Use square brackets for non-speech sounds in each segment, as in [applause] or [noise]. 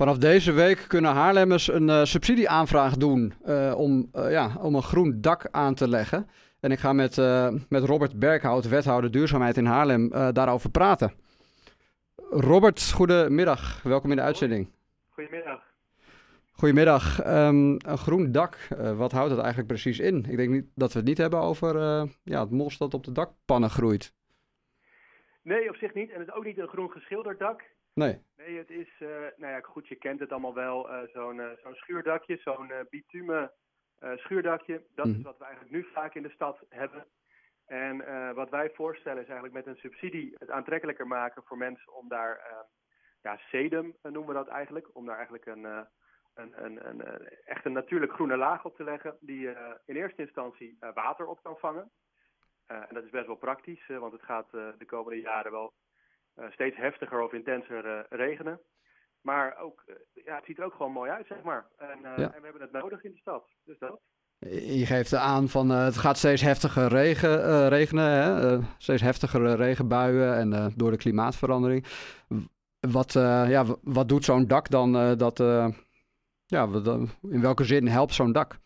Vanaf deze week kunnen Haarlemmers een uh, subsidieaanvraag doen uh, om, uh, ja, om een groen dak aan te leggen. En ik ga met, met Robert Berghout, wethouder duurzaamheid in Haarlem, daarover praten. Robert, goedemiddag. Welkom in de uitzending. Goedemiddag. Goedemiddag. Um, een groen dak, wat houdt dat eigenlijk precies in? Ik denk niet dat we het niet hebben over ja, het mos dat op de dakpannen groeit. Nee, op zich niet. En het is ook niet een groen geschilderd dak. Nee. Nee, het is, uh, nou ja, goed, je kent het allemaal wel, uh, zo'n uh, zo'n schuurdakje, zo'n bitumen schuurdakje. Dat mm. is wat we eigenlijk nu vaak in de stad hebben. En wat wij voorstellen is eigenlijk met een subsidie het aantrekkelijker maken voor mensen om daar, ja, sedum noemen we dat eigenlijk, om daar eigenlijk een, een, een, een, echt een natuurlijk groene laag op te leggen die in eerste instantie water op kan vangen. en dat is best wel praktisch, want het gaat de komende jaren wel eh, steeds heftiger of intenser eh, regenen. Maar ook, eh, ja, het ziet er ook gewoon mooi uit, zeg maar. En, en we hebben het nodig in de stad. Dus dat. Je geeft aan van uh, het gaat steeds heftiger regen, uh, regenen, hè? Uh, steeds heftigere regenbuien en door de klimaatverandering. Wat, ja, wat doet zo'n dak dan? dat, ja, in welke zin helpt zo'n dak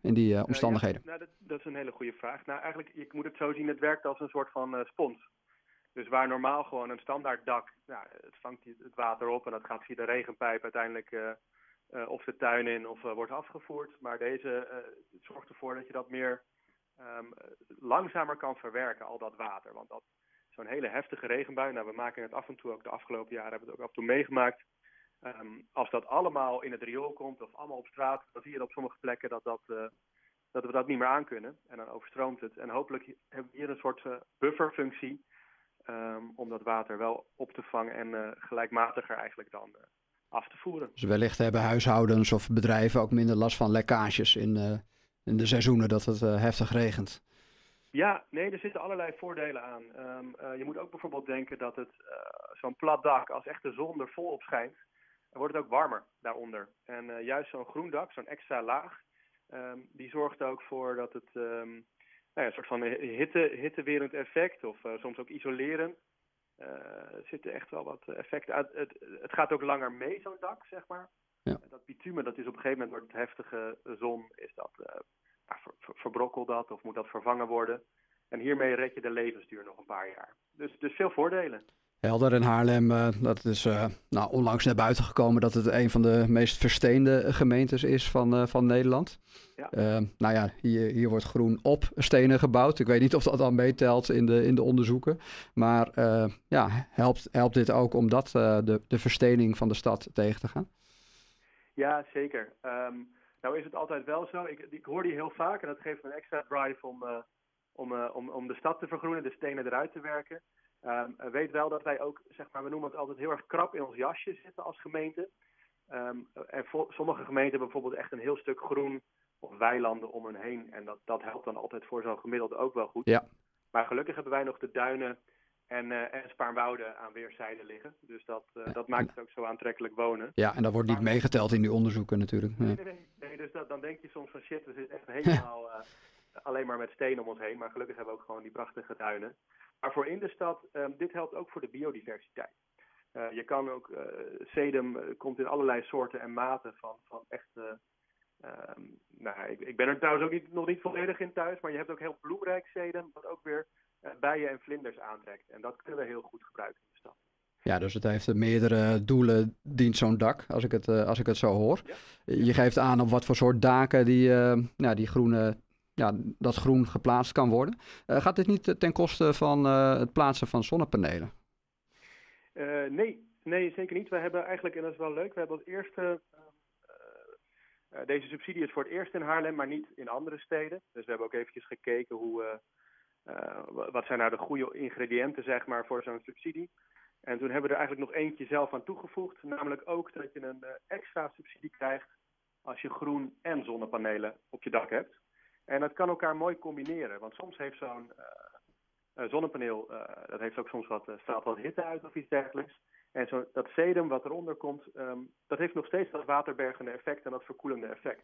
in die omstandigheden? Ja, nou, dat, dat, is een hele goede vraag. Nou, eigenlijk, je moet het zo zien, het werkt als een soort van spons. Dus waar normaal gewoon een standaard dak, nou, het vangt het water op en dat gaat via de regenpijp uiteindelijk uh, uh, of de tuin in of uh, wordt afgevoerd. Maar deze zorgt ervoor dat je dat meer um, langzamer kan verwerken, al dat water. Want dat zo'n hele heftige regenbui, nou we maken het af en toe ook de afgelopen jaren, hebben we het ook af en toe meegemaakt. Um, als dat allemaal in het riool komt of allemaal op straat, dan zie je op sommige plekken dat, dat, dat we dat niet meer aankunnen. En dan overstroomt het. En hopelijk hebben we hier een soort bufferfunctie um, om dat water wel op te vangen en uh, gelijkmatiger eigenlijk dan uh, af te voeren. Dus wellicht hebben huishoudens of bedrijven ook minder last van lekkages in, uh, in de seizoenen dat het heftig regent. Ja, nee, er zitten allerlei voordelen aan. Um, je moet ook bijvoorbeeld denken dat het zo'n plat dak, als echt de zon er vol op schijnt, dan wordt het ook warmer daaronder. En juist zo'n groen dak, zo'n extra laag, um, die zorgt ook voor dat het nou ja, een soort van hitte, hittewerend effect of uh, soms ook isolerend. Uh, er zitten echt wel wat effecten uit. Het, het gaat ook langer mee, zo'n dak, zeg maar. Ja. Dat bitumen, dat is op een gegeven moment door het heftige zon, is dat, uh, ver, ver, verbrokkelt dat of moet dat vervangen worden. En hiermee red je de levensduur nog een paar jaar. Dus, dus veel voordelen. Helder en Haarlem, uh, dat is uh, nou, onlangs naar buiten gekomen dat het een van de meest versteende gemeentes is van, uh, van Nederland. Ja. nou ja, hier, hier wordt groen op stenen gebouwd. Ik weet niet of dat dan meetelt in de, in de onderzoeken. Maar ja, helpt, helpt dit ook om dat, de, de verstening van de stad tegen te gaan? Ja, zeker. Um, nou is het altijd wel zo. Ik, ik hoor die heel vaak en dat geeft me een extra drive om, om, om, om de stad te vergroenen, de stenen eruit te werken. Um, weet wel dat wij ook, zeg maar, we noemen het altijd heel erg krap in ons jasje zitten als gemeente. Um, en sommige gemeenten hebben bijvoorbeeld echt een heel stuk groen of weilanden om hen heen. En dat, dat helpt dan altijd voor zo'n gemiddelde ook wel goed. Ja. Maar gelukkig hebben wij nog de duinen en, uh, en Spaarnwoude aan weerszijden liggen. Dus dat, uh, dat maakt het ook zo aantrekkelijk wonen. Ja, en dat wordt niet meegeteld in die onderzoeken natuurlijk. Nee, nee, nee. nee dus dat, dan denk je soms van shit, we zitten echt helemaal uh, alleen maar met steen om ons heen. Maar gelukkig hebben we ook gewoon die prachtige duinen. Maar voor in de stad, um, dit helpt ook voor de biodiversiteit. Uh, je kan ook, uh, sedum uh, komt in allerlei soorten en maten van, van echt. Um, nou, ik, ik, ben er trouwens ook niet, nog niet volledig in thuis, maar je hebt ook heel bloemrijk sedum, wat ook weer bijen en vlinders aantrekt. En dat kunnen we heel goed gebruiken in de stad. Ja, dus het heeft meerdere doelen, dient zo'n dak, als ik het, als ik het zo hoor. Ja. Je geeft aan op wat voor soort daken die, nou, die groene ja, dat groen geplaatst kan worden. Uh, gaat dit niet ten koste van uh, het plaatsen van zonnepanelen? Nee, nee, zeker niet. We hebben eigenlijk, en dat is wel leuk, we hebben als eerste. deze subsidie is voor het eerst in Haarlem, maar niet in andere steden. Dus we hebben ook eventjes gekeken hoe. wat zijn nou de goede ingrediënten, zeg maar, voor zo'n subsidie. En toen hebben we er eigenlijk nog eentje zelf aan toegevoegd. Namelijk ook dat je een extra subsidie krijgt als je groen en zonnepanelen op je dak hebt. En dat kan elkaar mooi combineren. Want soms heeft zo'n uh, zonnepaneel, uh, dat heeft ook soms wat, straalt wat hitte uit of iets dergelijks. En zo, dat sedum wat eronder komt, um, dat heeft nog steeds dat waterbergende effect en dat verkoelende effect.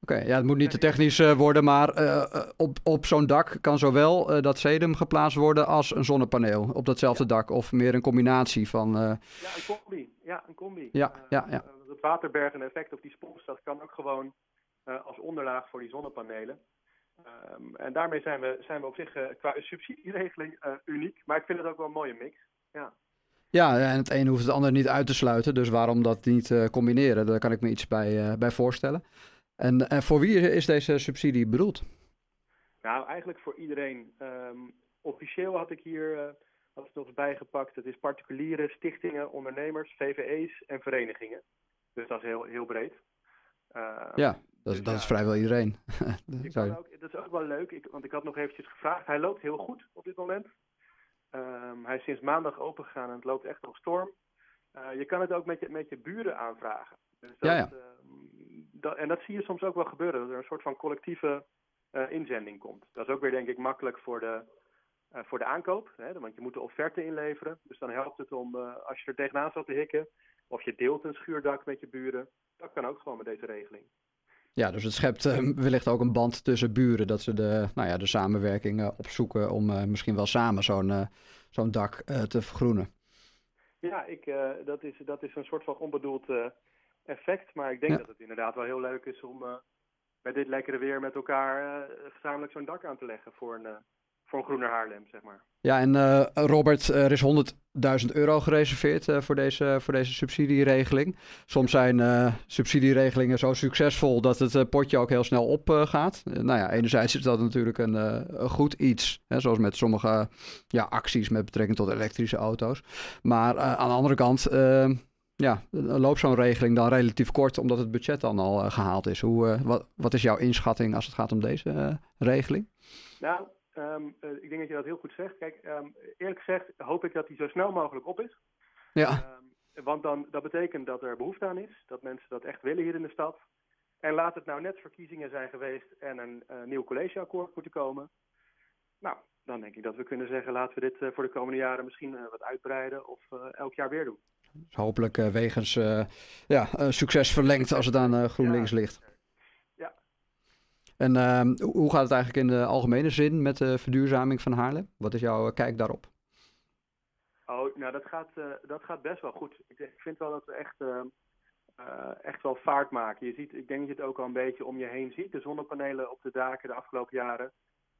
Oké, okay, ja, het moet niet te technisch worden, maar op, op zo'n dak kan zowel dat sedum geplaatst worden als een zonnepaneel op datzelfde ja. dak. Of meer een combinatie van. Ja, een combi. Ja, een combi. Ja, ja, ja. waterbergende effect op die spons, dat kan ook gewoon als onderlaag voor die zonnepanelen. Um, en daarmee zijn we, zijn we op zich qua subsidieregeling uniek. Maar ik vind het ook wel een mooie mix. Ja. Ja, en het een hoeft het ander niet uit te sluiten. Dus waarom dat niet combineren? Daar kan ik me iets bij, bij voorstellen. En, en voor wie is deze subsidie bedoeld? Nou, eigenlijk voor iedereen. Um, officieel had ik hier uh, had het nog eens bijgepakt. Het is particuliere stichtingen, ondernemers, VVE's en verenigingen. Dus dat is heel, heel breed. Uh, ja, dat, dus dat is vrijwel iedereen. [laughs] ook, dat is ook wel leuk, ik, want ik had nog eventjes gevraagd. Hij loopt heel goed op dit moment. Um, hij is sinds maandag open gegaan en het loopt echt nog storm. Uh, je kan het ook met je, met je buren aanvragen. Dus dat, ja, ja. Uh, dat, en dat zie je soms ook wel gebeuren. Dat er een soort van collectieve uh, inzending komt. Dat is ook weer denk ik makkelijk voor de, uh, voor de aankoop. Hè, want je moet de offerte inleveren. Dus dan helpt het om, als je er tegenaan zat te hikken, of je deelt een schuurdak met je buren. Dat kan ook gewoon met deze regeling. Ja, dus het schept wellicht ook een band tussen buren. Dat ze de, nou ja, de samenwerking opzoeken om misschien wel samen zo'n zo'n dak te vergroenen. Ja, ik, dat, is, dat is een soort van onbedoeld effect. Maar ik denk dat het inderdaad wel heel leuk is om met dit lekkere weer met elkaar gezamenlijk zo'n dak aan te leggen voor een, voor een groener Haarlem, zeg maar. Ja, en uh, Robert, er is 100.000 euro gereserveerd voor, deze, voor deze subsidieregeling. Soms zijn subsidieregelingen zo succesvol dat het potje ook heel snel opgaat. nou ja, enerzijds is dat natuurlijk een, een goed iets, hè, zoals met sommige ja, acties met betrekking tot elektrische auto's. Maar aan de andere kant ja, loopt zo'n regeling dan relatief kort, omdat het budget dan al gehaald is. Hoe, wat, wat is jouw inschatting als het gaat om deze regeling? Nou, um, ik denk dat je dat heel goed zegt. Kijk, um, eerlijk gezegd hoop ik dat die zo snel mogelijk op is. Ja. Um, want dan, dat betekent dat er behoefte aan is, dat mensen dat echt willen hier in de stad. En laat het nou net verkiezingen zijn geweest en een nieuw collegeakkoord moeten komen. Nou, dan denk ik dat we kunnen zeggen, laten we dit voor de komende jaren misschien wat uitbreiden of elk jaar weer doen. Dus hopelijk wegens ja, succes verlengd als het aan GroenLinks ja. ligt. En ehm, hoe gaat het eigenlijk in de algemene zin met de verduurzaming van Haarlem? Wat is jouw kijk daarop? Oh, nou dat gaat, dat gaat best wel goed. Ik, ik vind wel dat we echt, echt wel vaart maken. Je ziet, ik denk dat je het ook al een beetje om je heen ziet. De zonnepanelen op de daken de afgelopen jaren.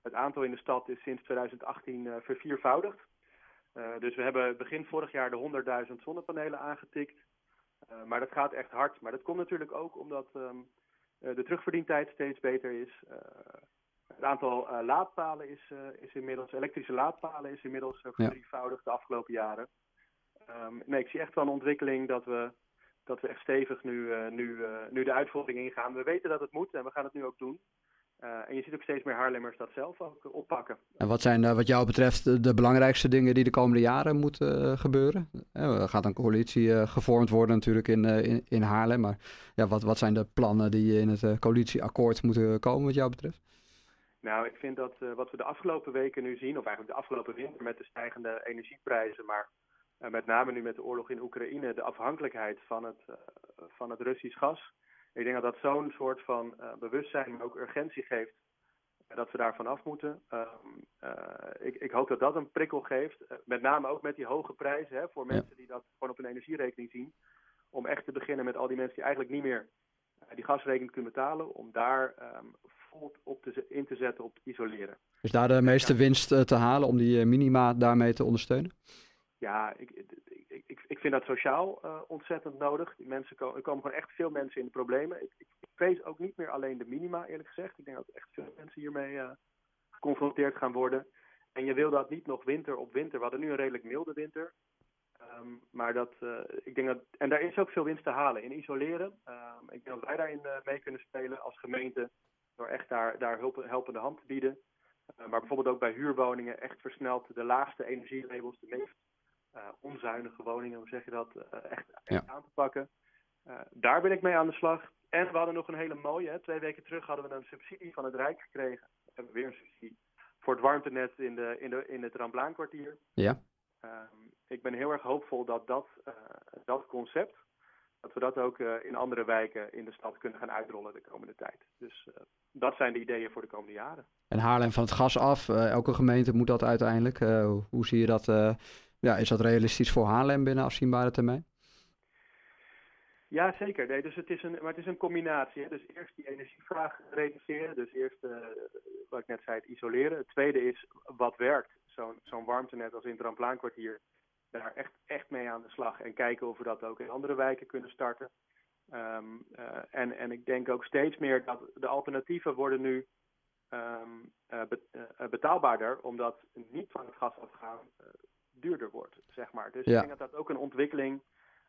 Het aantal in de stad is sinds 2018 verviervoudigd. Dus we hebben begin vorig jaar de 100.000 zonnepanelen aangetikt. Maar dat gaat echt hard. Maar dat komt natuurlijk ook omdat um, de terugverdientijd steeds beter is. het aantal laadpalen is, is inmiddels, elektrische laadpalen is inmiddels verdrievoudigd de afgelopen jaren. Um, nee, ik zie echt wel een ontwikkeling dat we, dat we echt stevig nu, nu, nu de uitvoering ingaan. We weten dat het moet en we gaan het nu ook doen. Uh, en je ziet ook steeds meer Haarlemmers dat zelf ook oppakken. En wat zijn uh, wat jou betreft de, belangrijkste dingen die de komende jaren moeten uh, gebeuren? er gaat een coalitie gevormd worden natuurlijk in, in, in, Haarlem. Maar ja, wat, wat zijn de plannen die in het coalitieakkoord moeten komen wat jou betreft? Nou, ik vind dat wat we de afgelopen weken nu zien, of eigenlijk de afgelopen winter met de stijgende energieprijzen, maar met name nu met de oorlog in Oekraïne, de afhankelijkheid van het, van het Russisch gas ik denk dat dat zo'n soort van uh, bewustzijn, maar ook urgentie geeft, uh, dat we daarvan af moeten. Um, uh, ik, ik, hoop dat dat een prikkel geeft, met name ook met die hoge prijzen hè, voor mensen die dat gewoon op een energierekening zien. Om echt te beginnen met al die mensen die eigenlijk niet meer die gasrekening kunnen betalen, om daar um, vol op te, in te zetten op isoleren. Is daar de meeste winst te halen om die minima daarmee te ondersteunen? Ja, ik, ik, ik, ik vind dat sociaal uh, ontzettend nodig. Die mensen komen, er komen gewoon echt veel mensen in de problemen. Ik, ik, vrees ook niet meer alleen de minima, eerlijk gezegd. Ik denk dat echt veel mensen hiermee uh, geconfronteerd gaan worden. En je wil dat niet nog winter op winter. We hadden nu een redelijk milde winter. Um, maar dat, uh, ik denk dat, en daar is ook veel winst te halen in isoleren. Um, ik denk dat wij daarin mee kunnen spelen als gemeente. Door echt daar, daar hulp, helpende hand te bieden. maar bijvoorbeeld ook bij huurwoningen echt versneld de laagste energielabels, de meest onzuinige woningen, hoe zeg je dat, uh, echt, echt aan te pakken. Uh, daar ben ik mee aan de slag. En we hadden nog een hele mooie. Hè. Twee weken terug hadden we een subsidie van het Rijk gekregen. We hebben weer een subsidie voor het warmtenet in, de, in, de, in het Ramblaankwartier. Ja. Um, ik ben heel erg hoopvol dat dat, dat concept, dat we dat ook in andere wijken in de stad kunnen gaan uitrollen de komende tijd. Dus dat zijn de ideeën voor de komende jaren. En Haarlem van het gas af. elke gemeente moet dat uiteindelijk. hoe zie je dat ja, is dat realistisch voor Haarlem binnen afzienbare termijn? Ja, zeker. Nee, dus het is een, maar het is een combinatie. Dus eerst die energievraag reduceren. Dus eerst, uh, wat ik net zei, isoleren. Het tweede is wat werkt. Zo'n warmtenet als in het Ramplaankwartier. Daar echt, echt mee aan de slag. En kijken of we dat ook in andere wijken kunnen starten. Um, uh, en, en ik denk ook steeds meer dat de alternatieven worden nu um, uh, betaalbaarder. Omdat niet van het gas afgaan duurder wordt, zeg maar. Dus ja. ik denk dat dat ook een ontwikkeling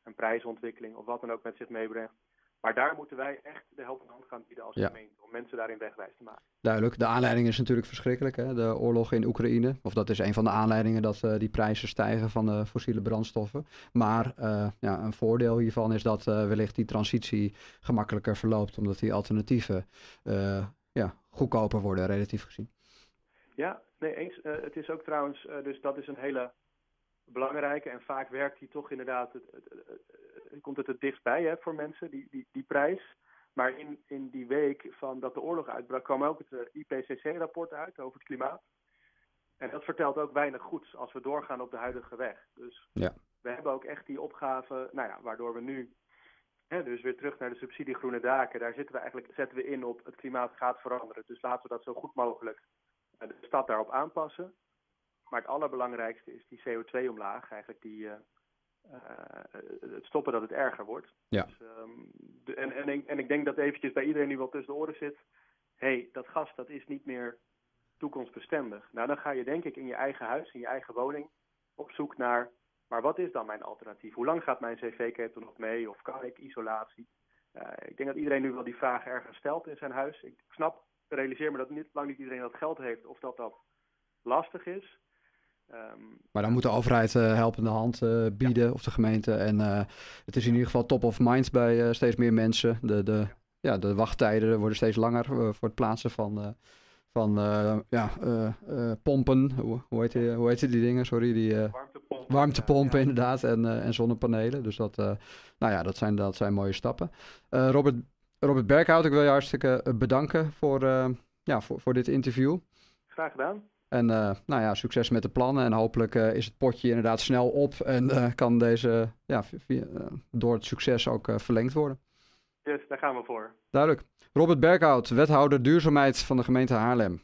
een prijsontwikkeling of wat dan ook met zich meebrengt. Maar daar moeten wij echt de helpende hand gaan bieden als gemeente, om mensen daarin wegwijs te maken. Duidelijk, de aanleiding is natuurlijk verschrikkelijk, hè? de oorlog in Oekraïne. Of dat is een van de aanleidingen dat uh, die prijzen stijgen van de fossiele brandstoffen. Maar uh, ja, een voordeel hiervan is dat uh, wellicht die transitie gemakkelijker verloopt, omdat die alternatieven ja, goedkoper worden, relatief gezien. Ja, nee eens. het is ook trouwens, dus dat is een hele belangrijke. En vaak werkt die toch inderdaad, het, het, het, komt het het dichtstbij hè, voor mensen, die, die, die prijs. Maar in, in die week van dat de oorlog uitbrak, kwam ook het eh, IPCC-rapport uit over het klimaat. En dat vertelt ook weinig goeds als we doorgaan op de huidige weg. Dus ja. we hebben ook echt die opgave, nou ja, waardoor we nu, hè, dus weer terug naar de subsidie groene daken, daar zitten we eigenlijk, zetten we in op het klimaat gaat veranderen. Dus laten we dat zo goed mogelijk eh, de stad daarop aanpassen. Maar het allerbelangrijkste is die CO2-omlaag, eigenlijk die, uh, het stoppen dat het erger wordt. Ja. Dus, um, de, en, en, ik, en ik denk dat eventjes bij iedereen die wel tussen de oren zit, hé, hey, dat gas dat is niet meer toekomstbestendig. Nou, dan ga je denk ik in je eigen huis, in je eigen woning, op zoek naar, maar wat is dan mijn alternatief? Hoe lang gaat mijn cv-ketel nog mee? Of kan ik isolatie? Uh, ik denk dat iedereen nu wel die vraag ergens stelt in zijn huis. Ik snap, realiseer me dat niet, lang niet iedereen dat geld heeft of dat dat lastig is. Um, maar dan moet de overheid uh, helpende hand uh, bieden, ja. of de gemeente. En uh, het is in ieder geval top of mind bij steeds meer mensen. De, de, ja, de wachttijden worden steeds langer voor het plaatsen van, van ja, pompen. Hoe, hoe, heet die, hoe heet die dingen? Sorry, die warmtepompen, warmtepompen ja. inderdaad. En, en zonnepanelen. Dus dat, nou ja, dat, zijn, dat zijn mooie stappen. Robert, Robert Berghout, ik wil je hartstikke bedanken voor, ja, voor, voor dit interview. Graag gedaan. En uh, nou ja, succes met de plannen. En hopelijk uh, is het potje inderdaad snel op. En uh, kan deze ja, via, door het succes ook verlengd worden. Yes, daar gaan we voor. Duidelijk. Robert Berghout, wethouder duurzaamheid van de gemeente Haarlem.